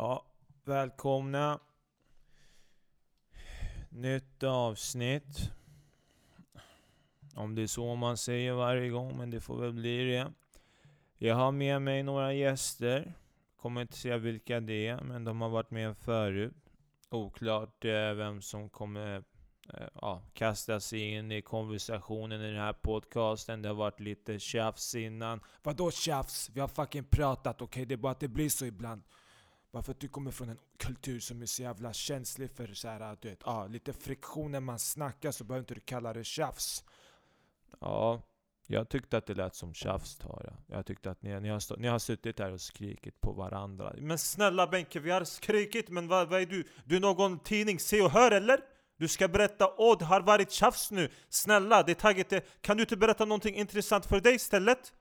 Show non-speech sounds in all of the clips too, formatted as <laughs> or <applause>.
Ja, välkomna. Nytt avsnitt. Om det är så man säger varje gång, men det får väl bli det. Jag har med mig några gäster. Kommer inte säga vilka det är, men de har varit med förut. Oklart eh, vem som kommer eh, ja, kasta sig in i konversationen i den här podcasten. Det har varit lite tjafs innan. Vadå tjafs? Vi har fucking pratat, okej? Det är bara att det blir så ibland. Bara för att du kommer från en kultur som är så jävla känslig för så här, du vet, ah, lite friktion när man snackar så behöver inte du kalla det tjafs. Ja, jag tyckte att det lät som tjafs Tara. Jag tyckte att ni, ni, har, stå, ni har suttit här och skrikit på varandra. Men snälla Benke, vi har skrikit, men vad, vad är du? Du är någon tidning, se och hör eller? Du ska berätta, åh det har varit tjafs nu. Snälla, det är taget det. Kan du inte berätta någonting intressant för dig istället?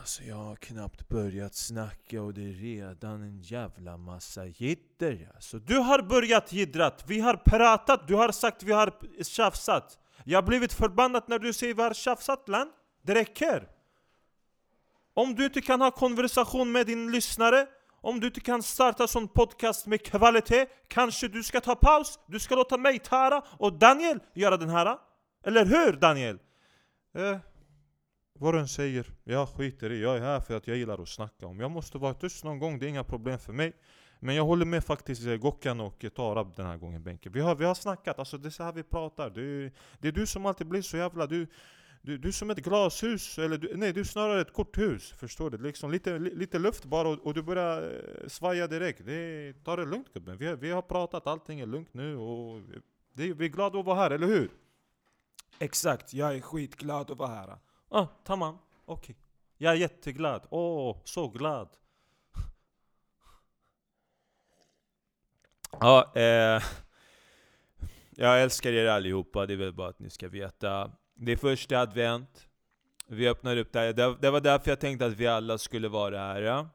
Alltså, jag har knappt börjat snacka och det är redan en jävla massa jidder alltså. Du har börjat jiddrat, vi har pratat, du har sagt vi har tjafsat. Jag har blivit förbannad när du säger vi har tjafsat land. Det räcker! Om du inte kan ha konversation med din lyssnare, om du inte kan starta sån podcast med kvalitet, kanske du ska ta paus, du ska låta mig, Tara och Daniel göra den här? Eller hur Daniel? Eh, vad den säger, jag skiter i, jag är här för att jag gillar att snacka. Om jag måste vara tyst någon gång, det är inga problem för mig. Men jag håller med faktiskt eh, Gokkan och eh, Tarab den här gången Benke. Vi har, vi har snackat, alltså det är så här vi pratar. Det, det är du som alltid blir så jävla... Du, du, du är som ett glashus, eller du, nej du är snarare ett korthus. Förstår du? Liksom lite, lite luft bara och, och du börjar eh, svaja direkt. Det, ta det lugnt gubben. Vi, vi har pratat, allting är lugnt nu och det, vi är glada att vara här, eller hur? Exakt, jag är skitglad att vara här. Ah, tamam. Okej. Okay. Jag är jätteglad. Åh, oh, så glad. ja, eh, jag älskar er allihopa, det är väl bara att ni ska veta. Det är första advent. Vi öppnar upp det här. Det, det var därför jag tänkte att vi alla skulle vara här.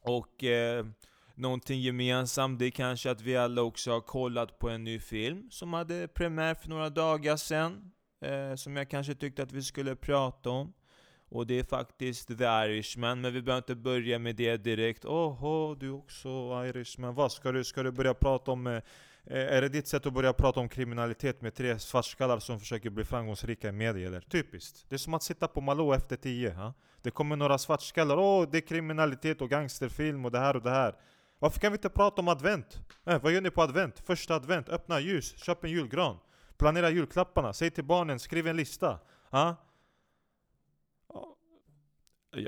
Och eh, någonting gemensamt, det är kanske att vi alla också har kollat på en ny film som hade premiär för några dagar sedan eh, som jag kanske tyckte att vi skulle prata om. Och det är faktiskt The Irishman, men vi behöver inte börja med det direkt. Åhå, du är också Irishman. Vad ska du, ska du börja prata om? Eh, är det ditt sätt att börja prata om kriminalitet med tre svartskallar som försöker bli framgångsrika i media eller? Typiskt. Det är som att sitta på Malå efter tio. Ha? Det kommer några svartskallar, åh det är kriminalitet och gangsterfilm och det här och det här. Varför kan vi inte prata om advent? Eh, vad gör ni på advent? Första advent, öppna ljus, köp en julgran. Planera julklapparna, säg till barnen, skriv en lista. Ah?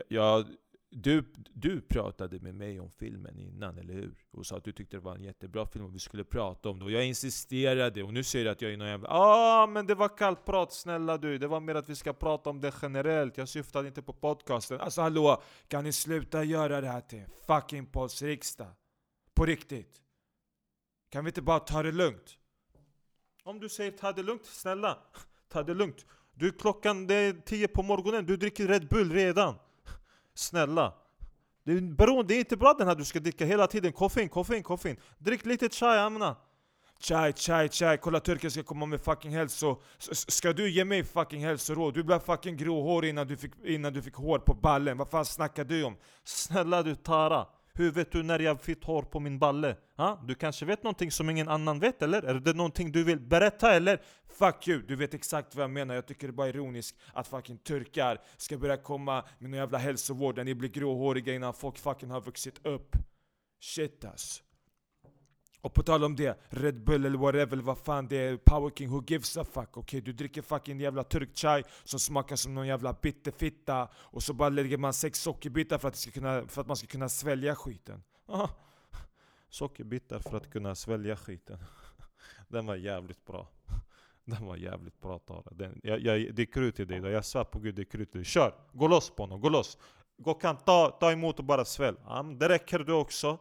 Ja, du, du pratade med mig om filmen innan, eller hur? Och sa att du tyckte det var en jättebra film och vi skulle prata om det. Och jag insisterade, och nu säger du att jag är någon jävla... Ah, men det var kallt prat, snälla du. Det var mer att vi ska prata om det generellt. Jag syftade inte på podcasten. Alltså hallå, kan ni sluta göra det här till fucking Pols riksdag? På riktigt. Kan vi inte bara ta det lugnt? Om du säger ta det lugnt, snälla. <laughs> Ta det lugnt. Du klockan det är tio på morgonen, du dricker Red Bull redan. <laughs> Snälla. Det är, beroende, det är inte bra den här du ska dricka hela tiden. Koffein, koffein, koffein. Drick lite chai, amna. Chai, chai, chai. Kolla turken ska komma med fucking hälso... Ska du ge mig fucking hälsoråd? Du blev fucking gråhårig innan du fick, innan du fick hår på ballen. Vad fan snackar du om? Snälla du Tara. Hur vet du när jag fick hår på min balle? Ha? Du kanske vet någonting som ingen annan vet eller? Är det någonting du vill berätta eller? Fuck you, du vet exakt vad jag menar. Jag tycker det är bara ironiskt att fucking turkar ska börja komma med någon jävla hälsovård där ni blir gråhåriga innan folk fucking har vuxit upp. Shit ass. Och på tal om det, Red Bull eller whatever, vad fan det är, Power King, who gives a fuck? Okej, okay, du dricker fucking jävla turkchai som smakar som någon jävla bitterfitta och så bara lägger man sex sockerbitar för att, ska kunna, för att man ska kunna svälja skiten. Aha. Sockerbitar för att kunna svälja skiten. <laughs> Den var jävligt bra. <laughs> Den var jävligt bra Tara. Den, jag, jag, det är krut i dig, jag svär på gud det är krut i dig. Kör! Gå loss på honom, gå loss! Gå kan ta, ta emot och bara svälj. Ja, det räcker du också.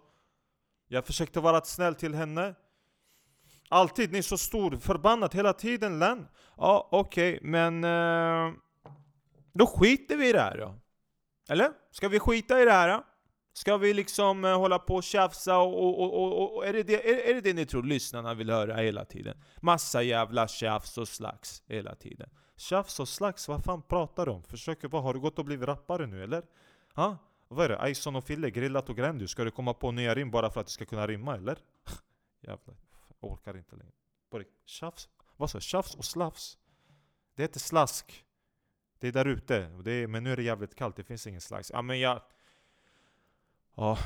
Jag försökte vara snäll till henne. Alltid, ni är så stor, förbannat hela tiden Len. Ja, okej, okay, men... Eh, då skiter vi i det här då. Eller? Ska vi skita i det här? Då? Ska vi liksom eh, hålla på och tjafsa och, och, och, och, är, det det, är, är det det ni tror lyssnarna vill höra hela tiden? Massa jävla tjafs och slags hela tiden. Tjafs och slags, vad fan pratar du om? Försöker, vad, har du gått och blivit rappare nu eller? Ha? Vad är det? Ison och Fille, grillat och grandy. Ska du komma på nya rim bara för att du ska kunna rimma eller? <laughs> Jävlar, jag orkar inte längre. På. Tjafs? Vad sa jag? Tjafs och slafs? Det heter slask. Det är där ute. Det är, men nu är det jävligt kallt, det finns ingen slags. Ja men jag... Ja.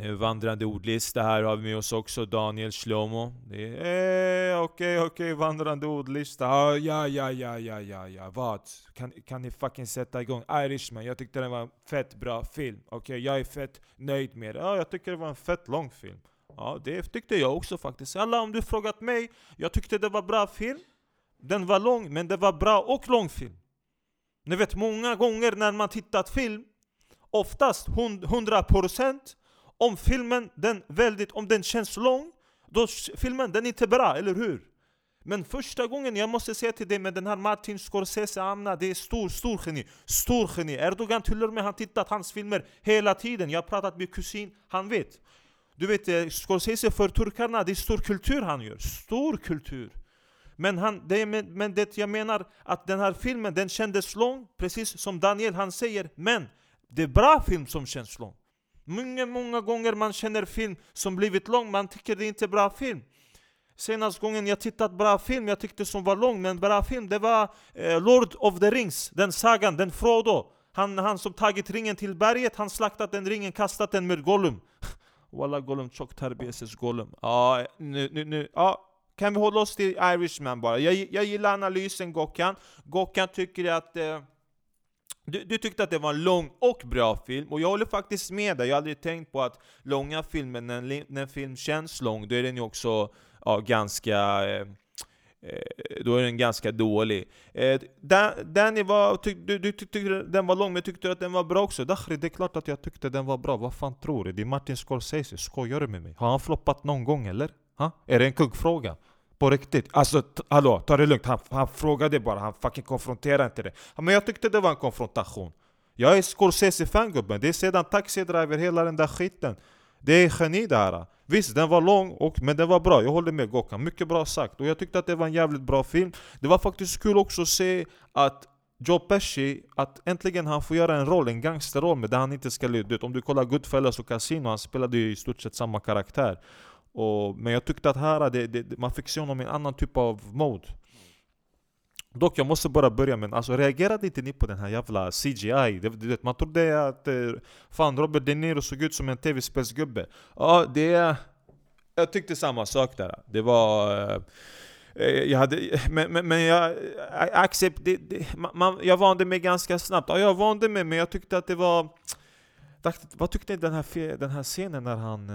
Eh, vandrande ordlista här har vi med oss också, Daniel Shlomo. Det är eh, okej, okej, vandrande ordlista. Ah, Ja, ja, ja, ja, ja, ja, vad? Kan, kan ni fucking sätta igång? Irishman, jag tyckte det var en fett bra film. Okej, jag är fett nöjd med det. Ja, jag tycker det var en fett lång film. Ja, det tyckte jag också faktiskt. Alla om du frågat mig, jag tyckte det var bra film. Den var lång, men det var bra och lång film. Ni vet, många gånger när man tittat film, oftast 100% om filmen, den väldigt, om den känns lång, då filmen den är inte bra, eller hur? Men första gången, jag måste säga till dig med den här Martin Scorsese Amna, det är stor, stor geni. Stor geni. Erdogan till och med han tittat hans filmer hela tiden. Jag har pratat med kusin, han vet. Du vet, eh, Scorsese för turkarna, det är stor kultur han gör. Stor kultur. Men, han, det, men det jag menar, att den här filmen den kändes lång, precis som Daniel han säger. Men det är bra film som känns lång. Många, många gånger man känner film som blivit lång, man tycker det inte är bra film. Senast gången jag tittat bra film, jag tyckte som var lång, men bra film, det var eh, Lord of the Rings, den sagan, den Frodo. Han, han som tagit ringen till berget, han slaktat den ringen, kastat den med Gollum. <laughs> Walla Gollum, tjock tarbeses Gollum. Ja, nu, nu, nu, ja. Kan vi hålla oss till Irishman bara? Jag, jag gillar analysen Gokkan. Gokkan tycker att eh, du, du tyckte att det var en lång och bra film, och jag håller faktiskt med dig. Jag har aldrig tänkt på att långa filmer, när en, när en film känns lång, då är den ju också ja, ganska... Eh, eh då är den ganska dålig. Eh, Danny, var, tyck, du, du tyckte den var lång, men tyckte du att den var bra också? Dakhri, det är klart att jag tyckte den var bra. Vad fan tror du? Det är Martin Scorsese. Skojar du med mig? Har han floppat någon gång eller? Ha? Är det en kuggfråga? På riktigt? Alltså, hallå, ta det lugnt. Han, han frågade bara, han fucking konfronterade inte det. Men jag tyckte det var en konfrontation. Jag är Scorsese-fan gubben, det är sedan Taxi Driver, hela den där skiten. Det är geni det här. Visst, den var lång, och, men den var bra. Jag håller med Gokan, Mycket bra sagt. Och jag tyckte att det var en jävligt bra film. Det var faktiskt kul också att se att Joe Pesci, att äntligen han får göra en roll, en gangsterroll med där han inte ska... lyda ut. om du kollar Goodfellas och Casino, han spelade ju i stort sett samma karaktär. Och, men jag tyckte att här, det, det, man fick se honom i en annan typ av mode. Dock, jag måste bara börja med, alltså reagerade inte ni på den här jävla CGI? Det, det, man trodde att eh, fan Robert De Niro såg ut som en tv-spelsgubbe. Ja, det... Jag tyckte samma sak där. Det var... Eh, eh, jag hade, men, men, men jag, accept, det, det, man- jag vande mig ganska snabbt. Ja, jag vande mig, men jag tyckte att det var... Vad tyckte ni den här, den här scenen när han...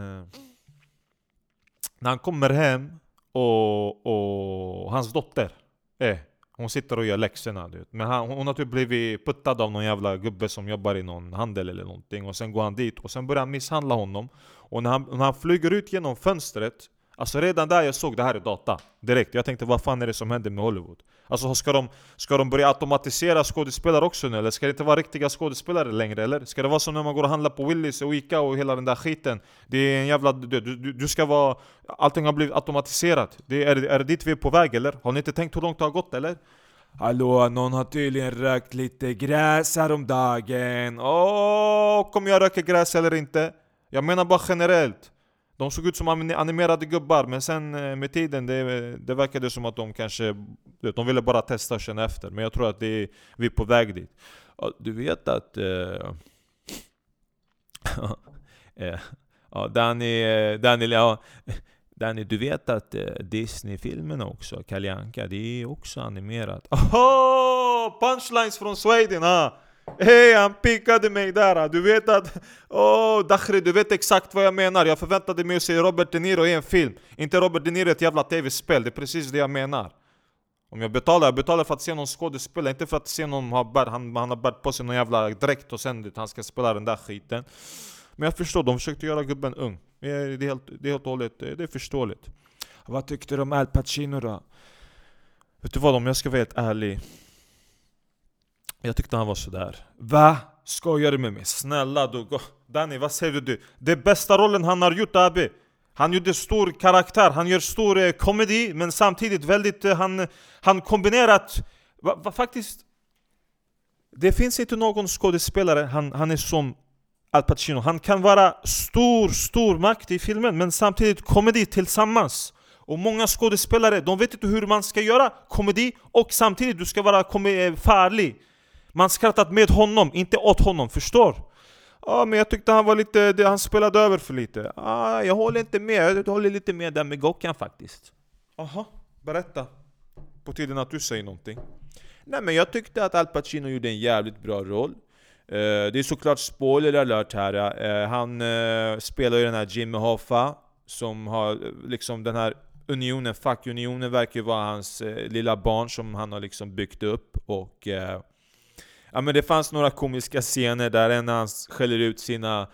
När han kommer hem och, och hans dotter, eh, hon sitter och gör läxorna du vet. Men han, hon har typ blivit puttad av någon jävla gubbe som jobbar i någon handel eller någonting Och sen går han dit och sen börjar han misshandla honom Och när han, när han flyger ut genom fönstret Alltså redan där jag såg det här är data Direkt, jag tänkte vad fan är det som händer med Hollywood? Alltså ska de, ska de börja automatisera skådespelare också nu eller? Ska det inte vara riktiga skådespelare längre eller? Ska det vara som när man går och handlar på Willys och Ica och hela den där skiten? Det är en jävla... Du, du, du ska vara... Allting har blivit automatiserat det är, är det dit vi är på väg eller? Har ni inte tänkt hur långt det har gått eller? Hallå, någon har tydligen rökt lite gräs häromdagen. Åh, kommer jag röka gräs eller inte? Jag menar bara generellt. De såg ut som animerade gubbar, men sen eh, med tiden, det, det verkade som att de kanske... De ville bara testa och känna efter, men jag tror att det är, vi är på väg dit. Ja, Du vet att... Eh, <laughs> eh ja, Danny, eh, Danny, ja, <laughs> Danny, du vet att eh, Disney-filmerna också, Kalle Anka, det är också animerat. <laughs> Oh, punchlines från Sweden! Ah. Hej, han pickade mig där! Du vet att... Åh, oh, Dakhri, du vet exakt vad jag menar. Jag förväntade mig att se Robert De Niro i en film. Inte Robert De Niro i ett jävla tv-spel. Det är precis det jag menar. Om jag betalar, jag betalar för att se någon skådespelare, inte för att se någon ha bär, han, han har bärt på sig någon jävla dräkt och sen han ska spela den där skiten. Men jag förstår, de försökte göra gubben ung. Det är det är helt, det är helt och hållet, det är förståeligt. Vad tyckte du om Al Pacino då? Vet du vad, om jag ska vara helt ärlig. Jag tyckte han var sådär. Va? Skojar du med mig? Snälla du, gå- Danny vad säger du? Det är bästa rollen han har gjort Abi. Han gjorde stor karaktär, han gör stor eh, komedi men samtidigt väldigt, eh, han, han kombinerat, va, va, faktiskt Det finns inte någon skådespelare, han, han är som Al Pacino. Han kan vara stor, stor makt i filmen, men samtidigt komedi tillsammans. Och många skådespelare, de vet inte hur man ska göra komedi och samtidigt du ska vara eh, farlig. Man skrattat med honom, inte åt honom, förstår? Ja, men jag tyckte han var lite, han spelade över för lite. Ah, jag håller inte med, jag håller lite med där med Gokhan faktiskt. Aha, berätta. På tiden att du säger någonting. Nej men jag tyckte att Al Pacino gjorde en jävligt bra roll. Uh, det är såklart spoiler alert här. Uh, han uh, spelar ju den här Jimmy Hoffa, som har liksom den här unionen, fackunionen verkar ju vara hans lilla barn som han har liksom byggt upp. Och Ja men det fanns några komiska scener där en han skäller ut sina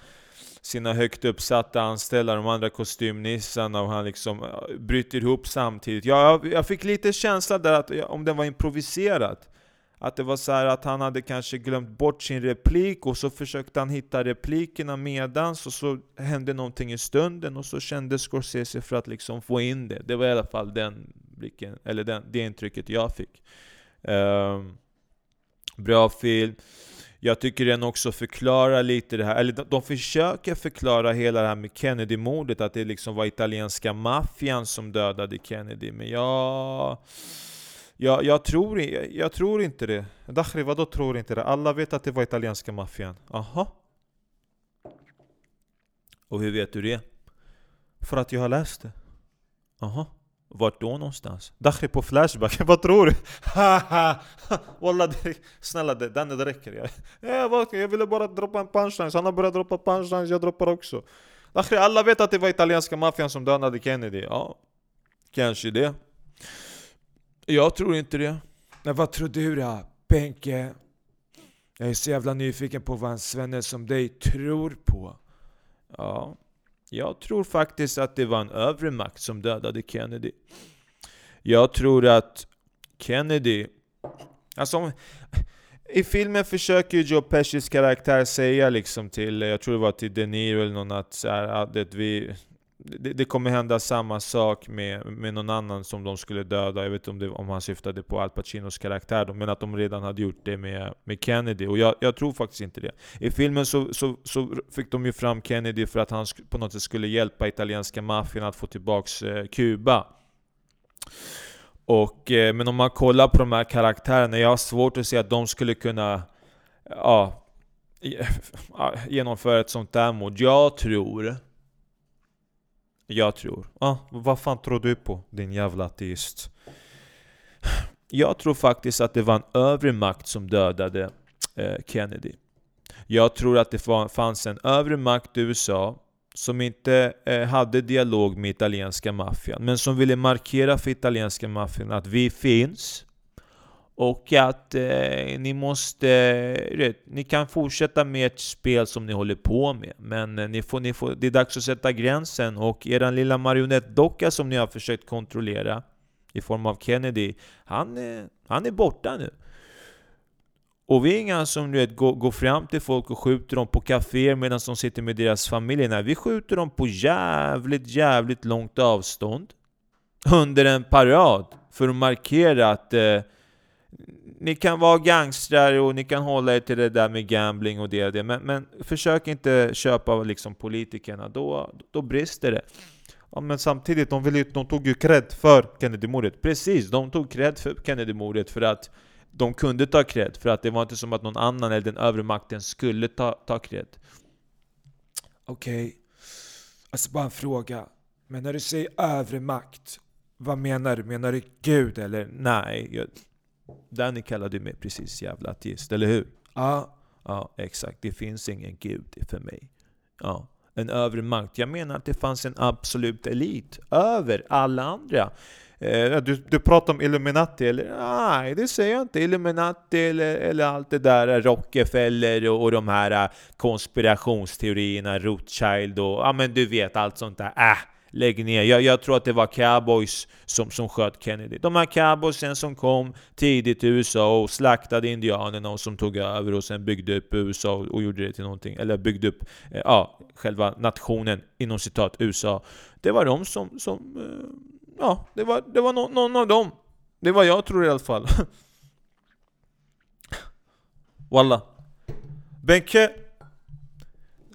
sina högt uppsatta anställda, de andra kostymnissarna och han liksom bryter ihop samtidigt. Jag, jag, fick lite känsla där att om den var improviserat, Att det var så att han hade kanske glömt bort sin replik och så försökte han hitta replikerna medans och så hände någonting i stunden och så kände Scorsese för att liksom få in det. Det var i alla fall den blicken, eller den, det intrycket jag fick. Um, Bra film. Jag tycker den också förklarar lite det här, eller de försöker förklara hela det här med Kennedy-mordet, att det liksom var italienska maffian som dödade Kennedy, men jag... Jag, jag, tror, jag tror inte det. Dakhri, vadå tror inte det? Alla vet att det var italienska maffian. Aha. Och hur vet du det? För att jag har läst det. Aha. Vart då någonstans? Dakhri på Flashback, <laughs> vad tror du? Haha! <laughs> Walla, snälla det, den det räcker jag. Ja, jag ville bara droppa en punchline, han har börjat droppa punchlines, jag droppar också. Dakhri, alla vet att det var italienska maffian som dödade Kennedy. Ja, kanske det. Jag tror inte det. Men vad tror du då, Benke? Jag är så jävla nyfiken på vad en svenne som dig tror på. Ja, jag tror faktiskt att det var en övre makt som dödade Kennedy. Jag tror att Kennedy... Alltså, i filmen försöker ju Joe Pescis karaktär säga liksom till, jag tror det var till De Niro eller någon att, så här, att vi, det, det, kommer hända samma sak med, med någon annan som de skulle döda. Jag vet inte om, det, om han syftade på Al Pacinos karaktär då, men att de redan hade gjort det med, med Kennedy. Och jag, jag tror faktiskt inte det. I filmen så, så, så, fick de ju fram Kennedy för att han på något sätt skulle hjälpa italienska maffian att få tillbaks eh, Kuba. Och, eh, men om man kollar på de här karaktärerna, jag har svårt att se att de skulle kunna ja, <laughs> genomföra ett sånt där mord. Jag tror jag tror. Ah, vad fan tror du på din jävla ateist? Jag tror faktiskt att det var en övre makt som dödade eh, Kennedy. Jag tror att det fanns en övre makt i USA som inte eh, hade dialog med italienska maffian, men som ville markera för italienska maffian att vi finns, och att eh, ni måste... Eh, vet, ni kan fortsätta med ett spel som ni håller på med, men eh, ni får, ni får, det är dags att sätta gränsen. Och er lilla marionettdocka som ni har försökt kontrollera i form av Kennedy, han, eh, han är borta nu. Och vi är inga som du vet, går, går fram till folk och skjuter dem på kaféer medan de sitter med deras familjer. Nej, vi skjuter dem på jävligt, jävligt långt avstånd. Under en parad. För att markera att eh, ni kan vara gangstrar och ni kan hålla er till det där med gambling och det och det, men, men försök inte köpa liksom politikerna, då, då brister det. Ja, men samtidigt, de, vill de tog ju cred för Kennedy-mordet. Precis, de tog cred för Kennedy-mordet för att de kunde ta cred, för att det var inte som att någon annan eller den övre makten skulle ta, ta cred. Okej, okay. alltså bara en fråga. Men när du säger övre makt, vad menar du? Menar du Gud eller? Nej, jag, Danny kallade mig precis jävla ateist, eller hur? Ja. Ja, exakt. Det finns ingen gud för mig. Ja. En övre makt. Jag menar att det fanns en absolut elit över alla andra. Eh, du, du pratar om Illuminati, eller? Nej, det säger jag inte. Illuminati eller, eller allt det där, Rockefeller och, och de här uh, konspirationsteorierna, Rothschild och ja men du vet allt sånt där. Äh, lägg ner. Jag, jag, tror att det var cowboys som, som sköt Kennedy. De här cowboysen som kom tidigt till USA och slaktade indianerna och som tog över och sen byggde upp USA och, och gjorde det till någonting. Eller byggde upp, eh, ja, själva nationen inom citat USA. Det var de som, som eh, ja, det var, det var no, någon av dem. Det var jag tror i alla fall. <laughs> Walla. Benke...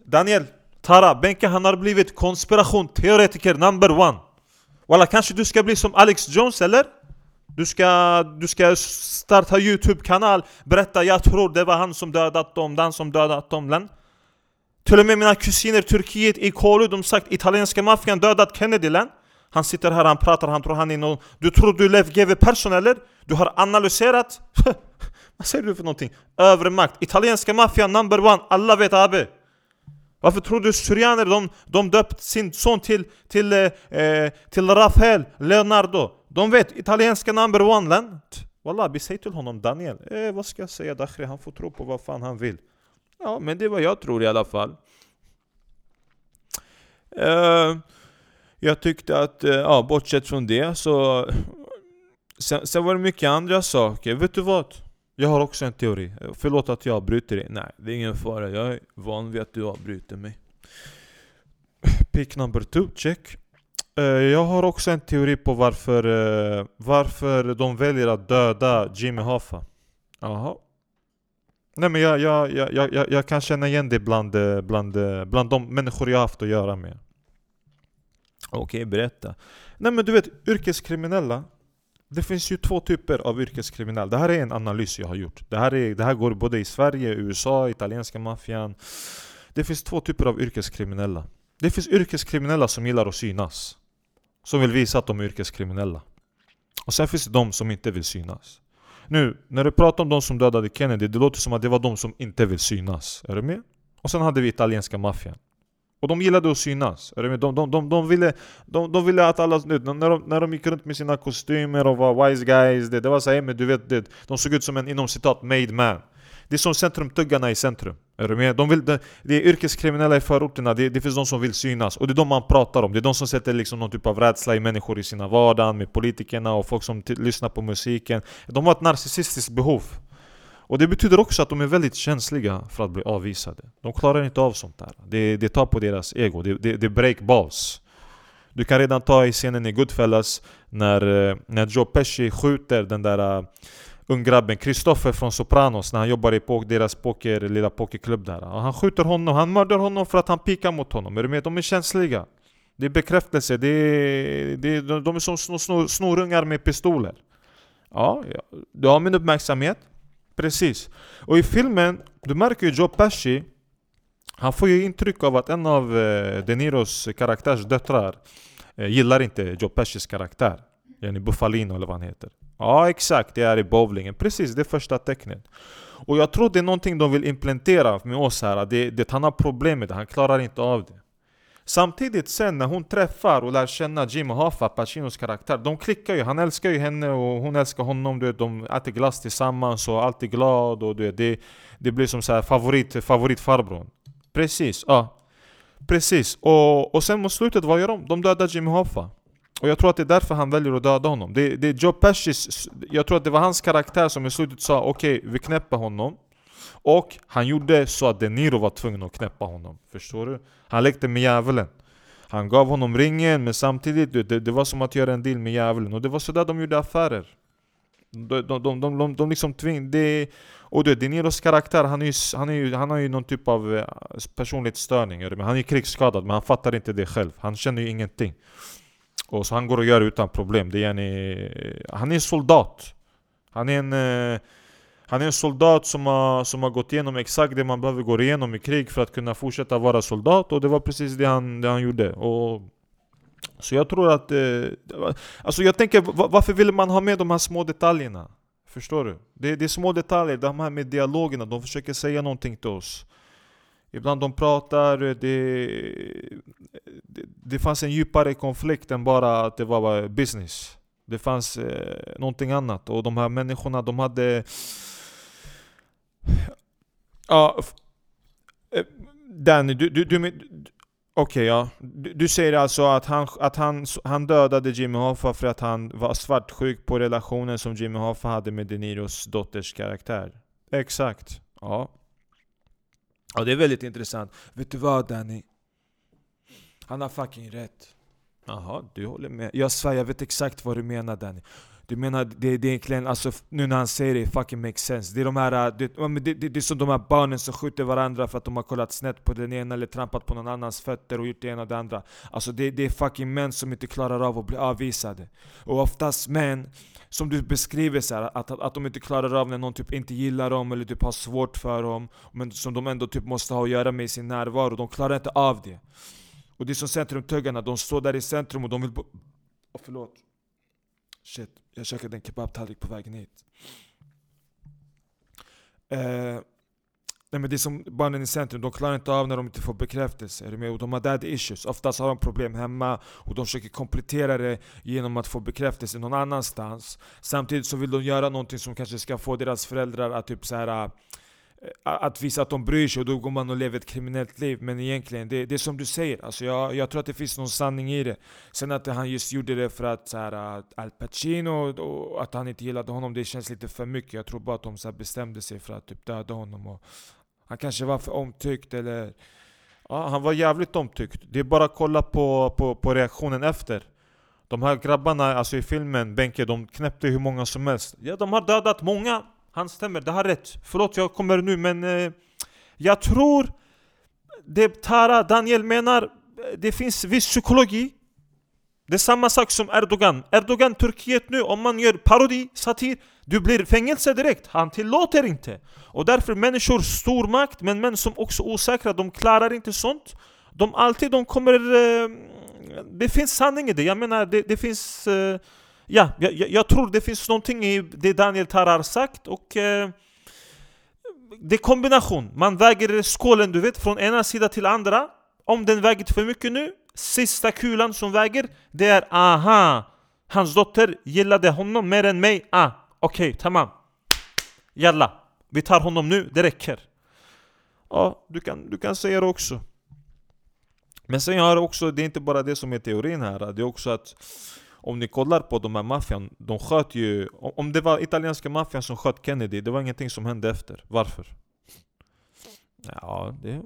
Daniel, Tara, Benke han har blivit konspirationsteoretiker number one. Walla, kanske du ska bli som Alex Jones eller? Du ska, du ska starta youtube-kanal, berätta jag tror det var han som dödat dem, den som dödat dem, den. Till och med mina kusiner i Turkiet i Kolu, de sagt italienska maffian dödat Kennedy, den. Han sitter här, han pratar, han tror han är någon... Du tror du är Lev GW Persson eller? Du har analyserat? <laughs> Vad säger du för någonting? Övre makt, italienska maffian number one, alla vet AB! Varför tror du syrianer de, de döpt sin son till, till, eh, eh, till Rafael Leonardo? De vet italienska number one land. Wallah, vi säger till honom Daniel, eh, vad ska jag säga Dakhri? Han får tro på vad fan han vill. Ja, men det är vad jag tror i alla fall. Eh, jag tyckte att, eh, ja, bortsett från det så... Sen, sen, var det mycket andra saker. Vet du vad? Jag har också en teori. Förlåt att jag avbryter dig. Nej, det är ingen fara. Jag är van vid att du avbryter mig. Pick number two, check. Uh, jag har också en teori på varför, varför de väljer att döda Jimmy Hoffa. Jaha, Nej men jag, jag, jag, jag, jag kan känna igen det bland, eh, bland, eh, bland de människor jag haft att göra med. Okej, berätta. Nej men du vet, yrkeskriminella. Det finns ju två typer av yrkeskriminella. Det här är en analys jag har gjort. Det här, är, det här går både i Sverige, USA, italienska maffian. Det finns två typer av yrkeskriminella. Det finns yrkeskriminella som gillar att synas. Som vill visa att de är yrkeskriminella. Och sen finns det de som inte vill synas. Nu, när du pratar om de som dödade Kennedy, det låter som att det var de som inte vill synas. Är du med? Och sen hade vi italienska maffian. Och de gillade att synas. De, de, de, de, ville, de, de ville att alla... När de, när de gick runt med sina kostymer och var wise guys, det, det var såhär, men du vet, det, de såg ut som en inom citat made man. Det är som centrumtuggarna i centrum. Är du med? De vill, det, det är yrkeskriminella i förorterna, det, det finns de som vill synas. Och det är de man pratar om. Det är de som sätter liksom någon typ av rädsla i människor i sina vardag, med politikerna och folk som lyssnar på musiken. De har ett narcissistiskt behov. Och det betyder också att de är väldigt känsliga för att bli avvisade. De klarar inte av sånt där. Det, det tar på deras ego, det, det, det break balls. Du kan redan ta i scenen i Goodfellas när, eh, när Joe Pesci skjuter den där eh, unggrabben Kristoffer från Sopranos när han jobbar i deras poker, lilla pokerklubb där. Och han skjuter honom, han mördar honom för att han pikar mot honom. Är du med? De är känsliga. Det är bekräftelse, det är, det är, de är som snor, snorungar med pistoler. Ja, ja, du har min uppmärksamhet. Precis. Och i filmen, du märker ju Joe Pesci Han får ju intryck av att en av eh, De Niros karaktärs döttrar eh, gillar inte Joe Pescis karaktär. Jenny Buffalino eller vad han heter. Ja exakt, det är i bowlingen. Precis, det är första tecknet. Och jag tror det är någonting de vill implementera med oss här, det, det han har problem med det, han klarar inte av det. Samtidigt sen när hon träffar och lär känna Jimmy Hoffa, Pacinos karaktär, de klickar ju. Han älskar ju henne och hon älskar honom. Du vet, de äter glass tillsammans och alltid glad. Och du vet, det, det blir som så här favorit, favoritfarbrorn. Precis, ja. Precis. Och, och sen mot slutet, vad gör de? De dödar Jimmy Hoffa. Och jag tror att det är därför han väljer att döda honom. Det, det är Joe Pescis, jag tror att det var hans karaktär som i slutet sa okej, okay, vi knäpper honom. Och han gjorde så att De Niro var tvungen att knäppa honom. Förstår du? Han lekte med djävulen. Han gav honom ringen, men samtidigt, det, det var som att göra en deal med djävulen. Och det var sådär de gjorde affärer. De, de, de, de, de, de liksom tvingade... Och du, De Niros karaktär, han, är ju, han, är ju, han har ju någon typ av eh, personlighetsstörning. Han är ju krigsskadad, men han fattar inte det själv. Han känner ju ingenting. Och så han går och gör det utan problem. Det är en, eh, han är en soldat. Han är en, eh, han är en soldat som har, som har gått igenom exakt det man behöver gå igenom i krig för att kunna fortsätta vara soldat. Och det var precis det han, det han gjorde. Och, så jag tror att... Eh, alltså jag tänker, varför vill man ha med de här små detaljerna? Förstår du? Det, det är små detaljer, de här med dialogerna, de försöker säga någonting till oss. Ibland de pratar, det, det, det fanns en djupare konflikt än bara att det var business. Det fanns eh, någonting annat och de här människorna de hade... Ja... Danny, eh, Danny, du... du, du Okej okay, ja. Du, du, säger alltså att, han, att han, han dödade Jimmy Hoffa för att han var svartsjuk på relationen som Jimmy Hoffa hade med De Niros dotters karaktär? Exakt. Ja. Ja det är väldigt intressant. Vet du vad Danny? Han har fucking rätt. Jaha, du håller med. Jag svär, jag vet exakt vad du menar Danny. Du menar det, det är egentligen, alltså nu när han säger det, it fucking makes sense. Det är de här, äh, det, det, det, det är som de här barnen som skjuter varandra för att de har kollat snett på den ena eller trampat på någon annans fötter och gjort det ena och det andra. Alltså det, det är fucking män som inte klarar av att bli avvisade. Och oftast män, som du beskriver så här, att, att, att de inte klarar av när någon typ inte gillar dem eller typ har svårt för dem, men som de ändå typ måste ha att göra med i sin närvaro. De klarar inte av det. Och det är som centrumtuggarna, de står där i centrum och de vill... bo- Oh, förlåt. Shit, jag käkade en kebabtallrik på vägen hit. Eh, nej men det är som barnen i centrum, de klarar inte av när de inte får bekräftelse. Är du med? Och de har daddy issues. Oftast har de problem hemma och de försöker komplettera det genom att få bekräftelse någon annanstans. Samtidigt så vill de göra någonting som kanske ska få deras föräldrar att typ så här. Eh, att visa att de bryr sig och då går man och lever ett kriminellt liv. Men egentligen, det, det är som du säger. Alltså jag, jag tror att det finns någon sanning i det. Sen att han just gjorde det för att så här, att Al Pacino och att han inte gillade honom, det känns lite för mycket. Jag tror bara att de så här bestämde sig för att typ döda honom. Och han kanske var för omtyckt eller... Ja, han var jävligt omtyckt. Det är bara att kolla på, på, på reaktionen efter. De här grabbarna alltså i filmen, Benke, de knäppte hur många som helst. Ja, de har dödat många. Han stämmer, det har rätt. Förlåt, jag kommer nu men... Eh, jag tror... Det Tara Daniel menar, eh, det finns viss psykologi. Det är samma sak som Erdogan. Erdogan, Turkiet nu, om man gör parodi, satir, du blir fängelse direkt. Han tillåter inte. Och därför människor, stor makt, men män som också är osäkra, de klarar inte sånt. De alltid, de kommer... Eh, det finns sanning i det. Jag menar, det, det finns... Eh, ja, jag, jag- tror det finns någonting i det Daniel Tara har sagt och... Eh, det är kombination. Man väger skålen du vet från ena sidan till andra. Om den väger för mycket nu, sista kulan som väger, det är aha! Hans dotter gillade honom mer än mig. Ah, okej, tamam. Jalla, vi tar honom nu, det räcker. Ja, du kan, du kan säga det också. Men sen har jag också, det är inte bara det som är teorin här, det är också att om ni kollar på de här maffian, de sköt ju... Om det var italienska maffian som sköt Kennedy, det var ingenting som hände efter. Varför? Ja, det...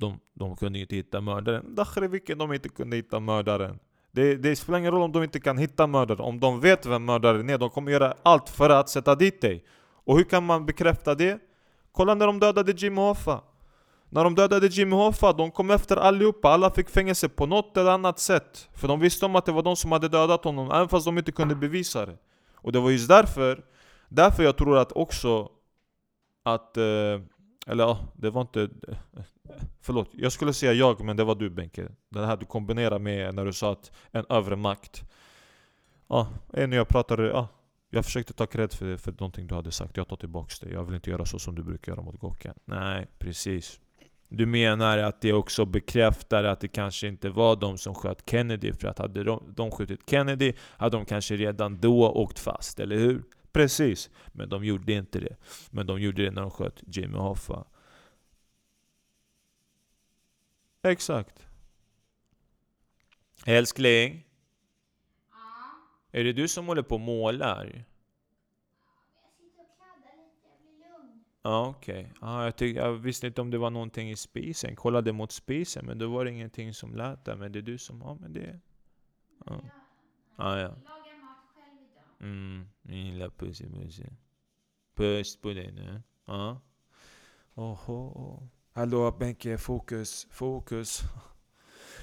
De, de kunde ju inte hitta mördaren. Dakhre vilken de inte kunde hitta mördaren. Det, det spelar ingen roll om de inte kan hitta mördaren. Om de vet vem mördaren är, de kommer göra allt för att sätta dit dig. Och hur kan man bekräfta det? Kolla när de dödade Jimmy Hoffa. När de dödade Jimmy Hoffa, de kom efter allihopa. Alla fick fängelse på något eller annat sätt. För de visste om att det var de som hade dödat honom, även fast de inte kunde bevisa det. Och det var just därför, därför jag tror att också att... Eh, eller ja, det var inte... <laughs> Förlåt, jag skulle säga jag, men det var du Benke. Det här du kombinerar med när du sa att en övre makt. Ja, eh, när jag pratade... Ja, jag försökte ta cred för, för någonting du hade sagt. Jag tar tillbaks det. Jag vill inte göra så som du brukar göra mot Gokka. Nej, precis. Du menar att det också bekräftar att det kanske inte var de som sköt Kennedy, för att hade de, de skjutit Kennedy hade de kanske redan då åkt fast, eller hur? Precis, men de gjorde inte det. Men de gjorde det när de sköt Jimmy Hoffa. Exakt. Älskling? Är det du som håller på och målar? Jag sitter och kladdar lite, jag blir lugn. Ja, okej. Ja, jag, tyck- jag visste inte om det var någonting i spisen. Kollade mot spisen, men då var det ingenting som lät där. Men det är du som har med det. Ja, ja. ja. Jag lagar mat själv idag. Mm, min lilla pussimusse. Puss på dig nu. Ja. Oho. Hallå Benke, fokus, fokus. <laughs>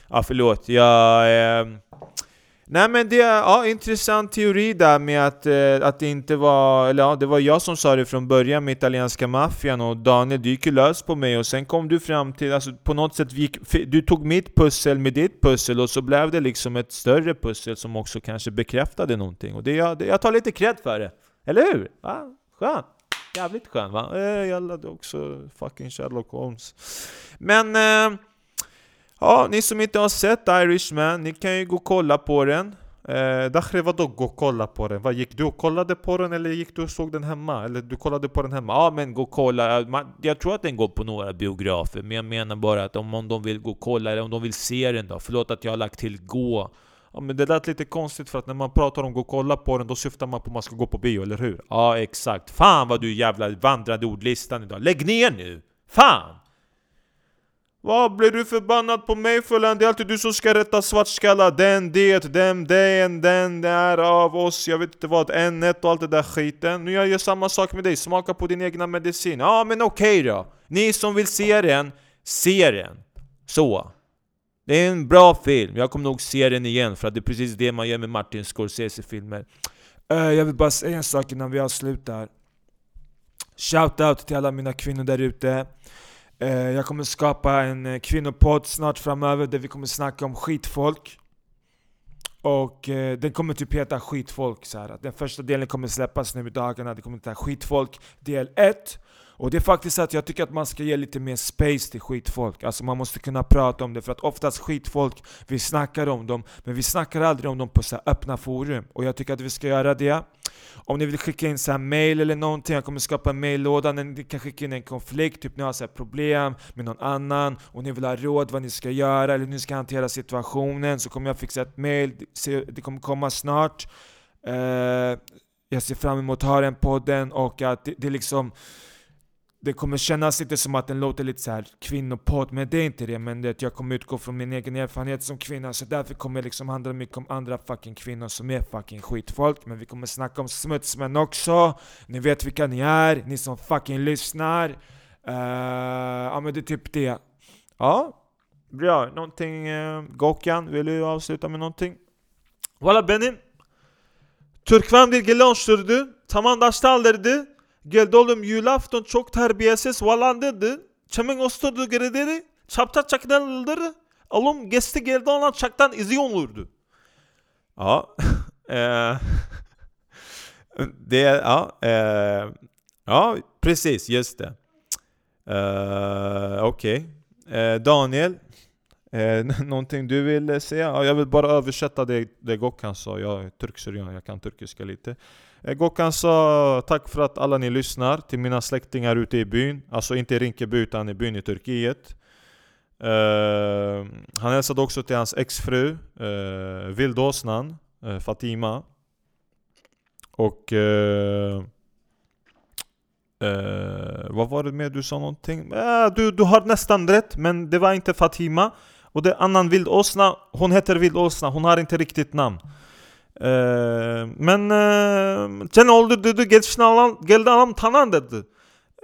Ja, förlåt. Jag... ehm, Nej men det är ja, intressant teori där med att, eh, att det inte var, eller ja, det var jag som sa det från början med italienska maffian och Daniel du gick ju lös på mig och sen kom du fram till, alltså på något sätt, gick, du tog mitt pussel med ditt pussel och så blev det liksom ett större pussel som också kanske bekräftade någonting och det, jag, det, jag tar lite cred för det. Eller hur? Va? Skönt. Jävligt skönt va? Eh, jag också fucking Sherlock Holmes. Men... Eh, Ja, ni som inte har sett Irishman, ni kan ju gå och kolla på den. Eh, Dakhre, vadå gå och kolla på den? Vad, gick du och kollade på den eller gick du och såg den hemma? Eller du kollade på den hemma? Ja men gå och kolla. Man, jag tror att den går på några biografer, men jag menar bara att om, om de vill gå och kolla, eller om de vill se den då. Förlåt att jag har lagt till gå. Ja men det lät lite konstigt för att när man pratar om gå och kolla på den, då syftar man på att man ska gå på bio, eller hur? Ja exakt. Fan vad du jävla vandrade ordlistan idag. Lägg ner nu! Fan! Vad blir du förbannad på mig för? Det är alltid du som ska rätta svartskallar. Den, det, dem, den, den, där, av oss, jag vet inte vad, N1 och allt det där skiten. Nu jag gör samma sak med dig, smaka på din egna medicin. Ja men okej okay då. Ni som vill se den, se den. Så. Det är en bra film, jag kommer nog se den igen för att det är precis det man gör med Martin Scorsese-filmer. Eh, jag vill bara säga en sak innan vi avslutar. Shoutout till alla mina kvinnor där ute. Eh, jag kommer skapa en eh, kvinnopodd snart framöver där vi kommer snacka om skitfolk. Och eh, den kommer typ heta skitfolk så här. Den första delen kommer släppas nu i dagarna, det kommer heta skitfolk del 1. Och det är faktiskt så att jag tycker att man ska ge lite mer space till skitfolk. Alltså man måste kunna prata om det för att oftast skitfolk, vi snackar om dem, men vi snackar aldrig om dem på så här öppna forum. Och jag tycker att vi ska göra det. Om ni vill skicka in så här mail eller någonting, jag kommer skapa en maillåda, ni kan skicka in en konflikt, typ ni har så här problem med någon annan och ni vill ha råd vad ni ska göra eller hur ni ska hantera situationen så kommer jag fixa ett mail, det kommer komma snart. Eh, jag ser fram emot att ha den podden och att det, det är liksom det kommer kännas lite som att den låter lite så här kvinnopodd, men det är inte det. Men det, jag kommer utgå från min egen erfarenhet som kvinna, så därför kommer det liksom handla mycket om andra fucking kvinnor som är fucking skitfolk. Men vi kommer snacka om smutsmän också. Ni vet vilka ni är, ni som fucking lyssnar. Uh, ja men det är typ det. Ja, bra. Någonting, eh, uh, Gokan, vill du avsluta med någonting? Valla benim Türkmen bir gelen sürdü. Tamam daştallardı. Geldi oğlum julafton çok terbiyesiz falan dedi. Çemen osturdu gerideri. Çapta çakdanıldır. Oğlum gesti geldi olan çaktan izi olurdu. Ja, eh, det, ja, eh, precis, just det. Eh, Okej. Eh, Daniel, eh, <laughs> någonting du vill säga? Ja, jag vill bara översätta det, det Gokhan sa, jag är turksyrian, jag kan turkiska lite. Eh, Gokan sa tack för att alla ni lyssnar till mina släktingar ute i byn, alltså inte i Rinkeby utan i byn i Turkiet. Uh, han hälsade också till hans exfru, uh, vildåsnan, uh, Fatima. Och... Uh, vad var det mer du sa någonting? Du, du har nästan rätt, men det var inte Fatima. Och det är annan vildåsna, hon heter vildåsna, hon har inte riktigt namn. Ehm, men ehm, sen oldu dedi geçsin alan, geldi adam tanan dedi.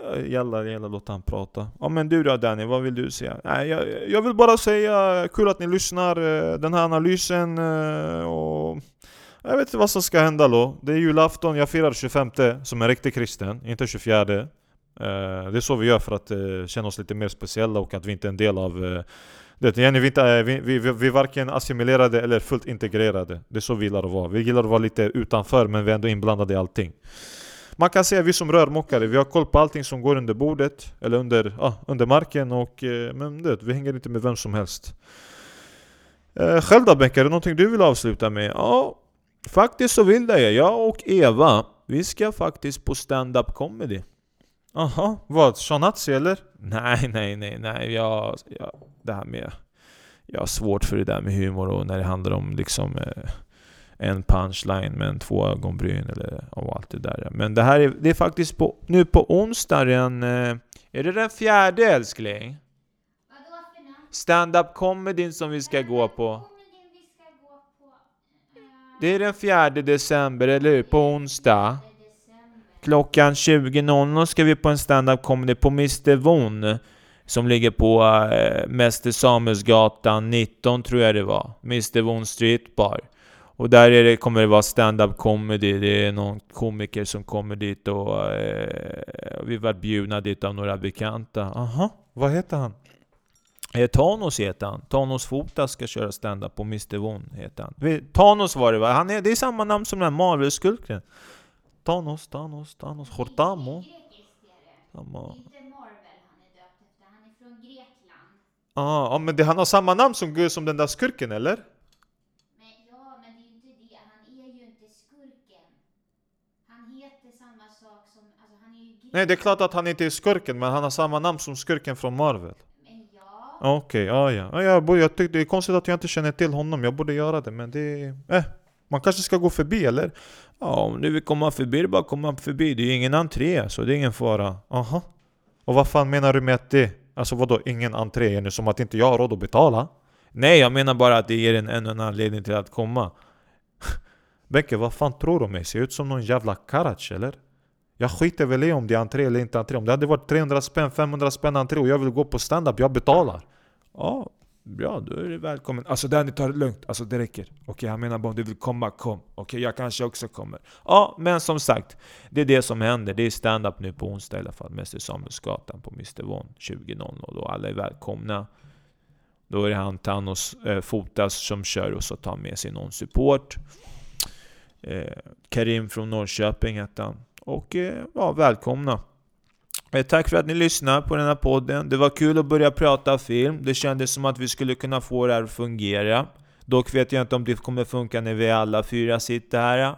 Eh, jalla, jalla låt han prata. Ja men du då Danny, vad vill du säga? Nej, jag, jag vill bara säga, kul att ni lyssnar, eh, den här analysen eh, och jag vet inte vad som ska hända då. Det är julafton, jag firar 25 som en riktig kristen, inte 24. Det är så vi gör för att känna oss lite mer speciella och att vi inte är en del av det, Jenny, vi, inte, är- vi, vi, vi, vi är varken assimilerade eller fullt integrerade. Det är så vi gillar att vara. Vi gillar att vara lite utanför men vi är ändå inblandade i allting. Man kan säga vi som rörmokare, vi har koll på allting som går under bordet, eller under, ah, under marken och eh, men det, vi hänger inte med vem som helst. Eh, själv då Benke, är det någonting du vill avsluta med? Ja, faktiskt så vill jag. Jag och Eva, vi ska faktiskt på stand-up comedy. Aha, vad? Shanazi eller? Nej, nej, nej, nej. Jag, jag, det här med... Jag har svårt för det där med humor och när det handlar om liksom eh, en punchline med en två ögonbryn eller och allt det där. Men det här är, det är faktiskt på, nu på onsdag den... Eh, är det den fjärde älskling? Stand-up comedyn som vi ska gå på. Eh, Det är den fjärde december, eller hur? På onsdag. Klockan 20.00 ska vi på en stand-up comedy på Mr. Von Som ligger på äh, Mäster Samuelsgatan 19 tror jag det var Mr. Von Street Bar Och där är det, kommer det vara stand-up comedy Det är någon komiker som kommer dit och eh, Vi var bjudna dit av några bekanta Aha, vad heter han? Eh, Thanos heter han. Thanos Fota ska köra stand-up på Mr. Von heter han. Thanos var det va? Han är, det är samma namn som den här Marvel-skurken. Thanos, Thanos, Thanos, Hortamo. Det. Samma. Inte är döpt efter. Han är från Grekland. Ah, ja, men det, han har samma namn som, som den där skurken eller? Men ja, men det är ju inte det. Han är ju inte skurken. Han heter samma sak som... Alltså han är ju grek. Nej, det är klart att han inte är skurken, men han har samma namn som skurken från Marvel. Men ja. Okej, ja ja. ja jag, borde- jag tyckte det är konstigt att jag inte känner till honom, jag borde göra det, men det... Eh, man kanske ska gå förbi eller? Ja, om du vill komma förbi, det bara att komma förbi. Det är ju ingen entré, så det är ingen fara. Aha. Och vad fan menar du med att det? Alltså vadå, ingen entré? Är det som att inte jag har råd att betala? Nej, jag menar bara att det ger en ännu en anledning till att komma. <laughs> Benke, vad fan tror du om mig? Ser jag ut som någon jävla karach eller? Jag skiter väl i om det är entré eller inte entré. Om det hade varit 300 spänn, 500 spänn entré och jag vill gå på stand-up, jag betalar. Ja, bra, då är du välkommen. Alltså Danny, ta det lugnt. Alltså det räcker. Okej, han menar bara om du vill komma, kom. Okej, jag kanske också kommer. Ja, men som sagt, det är det som händer. Det är stand-up nu på onsdag i alla fall. Mäster Samuelsgatan på Mr Von 20.00 och alla är välkomna. Då är det han Thanos eh, Fotas som kör och så tar med sig någon support. Eh, Karim från Norrköping hette han. Och eh, ja, välkomna. Eh, tack för att ni lyssnade på den här podden. Det var kul att börja prata film. Det kändes som att vi skulle kunna få det här att fungera. Dock vet jag inte om det kommer funka när vi alla fyra sitter här.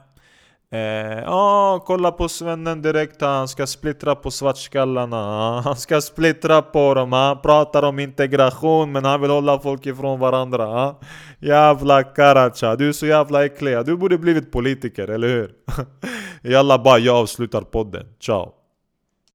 Eh, ja, kolla på svennen direkt. Han ska splittra på svartskallarna. <laughs> Han ska splittra på dem. Han pratar om integration men han vill hålla folk ifrån varandra. <laughs> Jävla Karacha, du är så jävla äcklig. Du borde blivit politiker, eller hur? <laughs> Jalla bara, jag avslutar podden. Ciao.